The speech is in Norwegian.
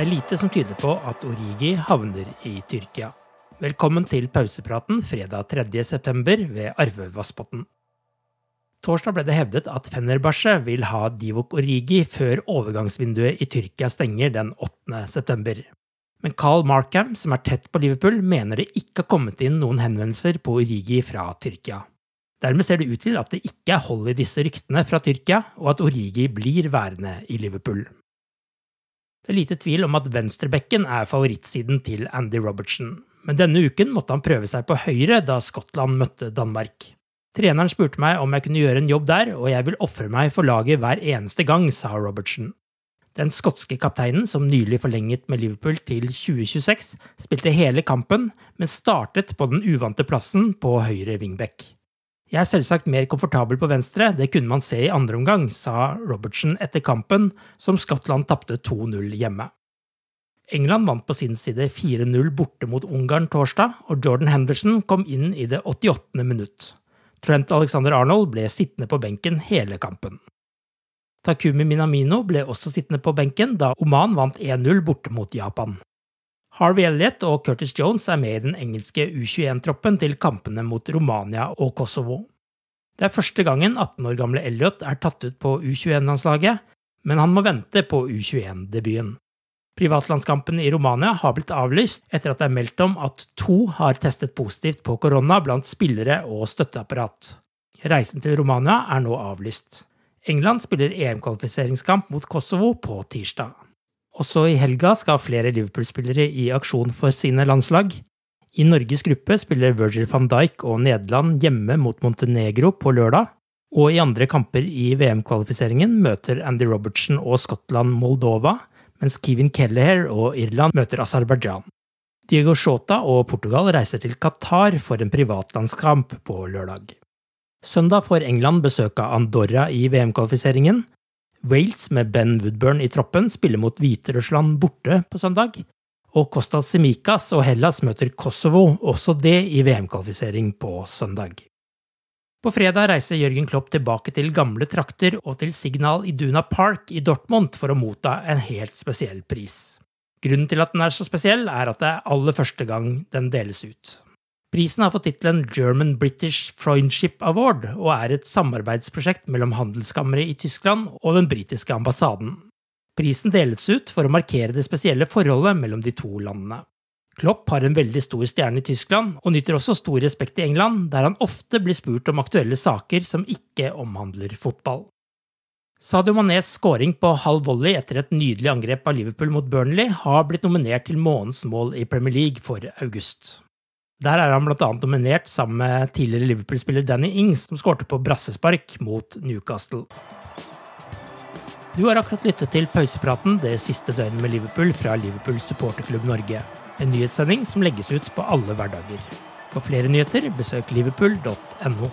Det er lite som tyder på at Origi havner i Tyrkia. Velkommen til pausepraten fredag 3.9. ved Arve Vassbotn. Torsdag ble det hevdet at Fenerbahçe vil ha Divok Origi før overgangsvinduet i Tyrkia stenger den 8.9. Men Carl Markham, som er tett på Liverpool, mener det ikke har kommet inn noen henvendelser på Origi fra Tyrkia. Dermed ser det ut til at det ikke er hold i disse ryktene fra Tyrkia, og at Origi blir værende i Liverpool. Det er lite tvil om at venstrebekken er favorittsiden til Andy Robertson, men denne uken måtte han prøve seg på høyre da Skottland møtte Danmark. Treneren spurte meg om jeg kunne gjøre en jobb der, og jeg vil ofre meg for laget hver eneste gang, sa Robertson. Den skotske kapteinen, som nylig forlenget med Liverpool til 2026, spilte hele kampen, men startet på den uvante plassen på høyre wingback. Jeg er selvsagt mer komfortabel på venstre, det kunne man se i andre omgang, sa Robertson etter kampen, som Skottland tapte 2-0 hjemme. England vant på sin side 4-0 borte mot Ungarn torsdag, og Jordan Henderson kom inn i det 88. minutt. Trent Alexander Arnold ble sittende på benken hele kampen. Takumi Minamino ble også sittende på benken da Oman vant 1-0 borte mot Japan. Harvey Elliot og Curtis Jones er med i den engelske U21-troppen til kampene mot Romania og Kosovo. Det er første gangen 18 år gamle Elliot er tatt ut på U21-landslaget, men han må vente på U21-debuten. Privatlandskampen i Romania har blitt avlyst etter at det er meldt om at to har testet positivt på korona blant spillere og støtteapparat. Reisen til Romania er nå avlyst. England spiller EM-kvalifiseringskamp mot Kosovo på tirsdag. Også i helga skal flere Liverpool-spillere i aksjon for sine landslag. I Norges gruppe spiller Virgil van Dijk og Nederland hjemme mot Montenegro på lørdag, og i andre kamper i VM-kvalifiseringen møter Andy Robertson og Skottland Moldova, mens Kevin Kelleher og Irland møter Aserbajdsjan. Diego Shota og Portugal reiser til Qatar for en privatlandskamp på lørdag. Søndag får England besøk av Andorra i VM-kvalifiseringen, Wales med Ben Woodburn i troppen spiller mot Hviterussland borte på søndag. Og Kostas Simikas og Hellas møter Kosovo, også det i VM-kvalifisering på søndag. På fredag reiser Jørgen Klopp tilbake til gamle trakter og til Signal Iduna Park i Dortmund for å motta en helt spesiell pris. Grunnen til at den er så spesiell, er at det er aller første gang den deles ut. Prisen har fått tittelen German British Friendship Award og er et samarbeidsprosjekt mellom handelskammeret i Tyskland og den britiske ambassaden. Prisen deles ut for å markere det spesielle forholdet mellom de to landene. Klopp har en veldig stor stjerne i Tyskland, og nyter også stor respekt i England, der han ofte blir spurt om aktuelle saker som ikke omhandler fotball. Sadio Manés scoring på halv volley etter et nydelig angrep av Liverpool mot Burnley har blitt nominert til månedens mål i Premier League for august. Der er han annet dominert sammen med tidligere Liverpool-spiller Danny Ings, som skårte på brassespark mot Newcastle. Du har akkurat lyttet til pausepraten det siste døgnet med Liverpool fra Liverpool supporterklubb Norge. En nyhetssending som legges ut på alle hverdager. For flere nyheter, besøk liverpool.no.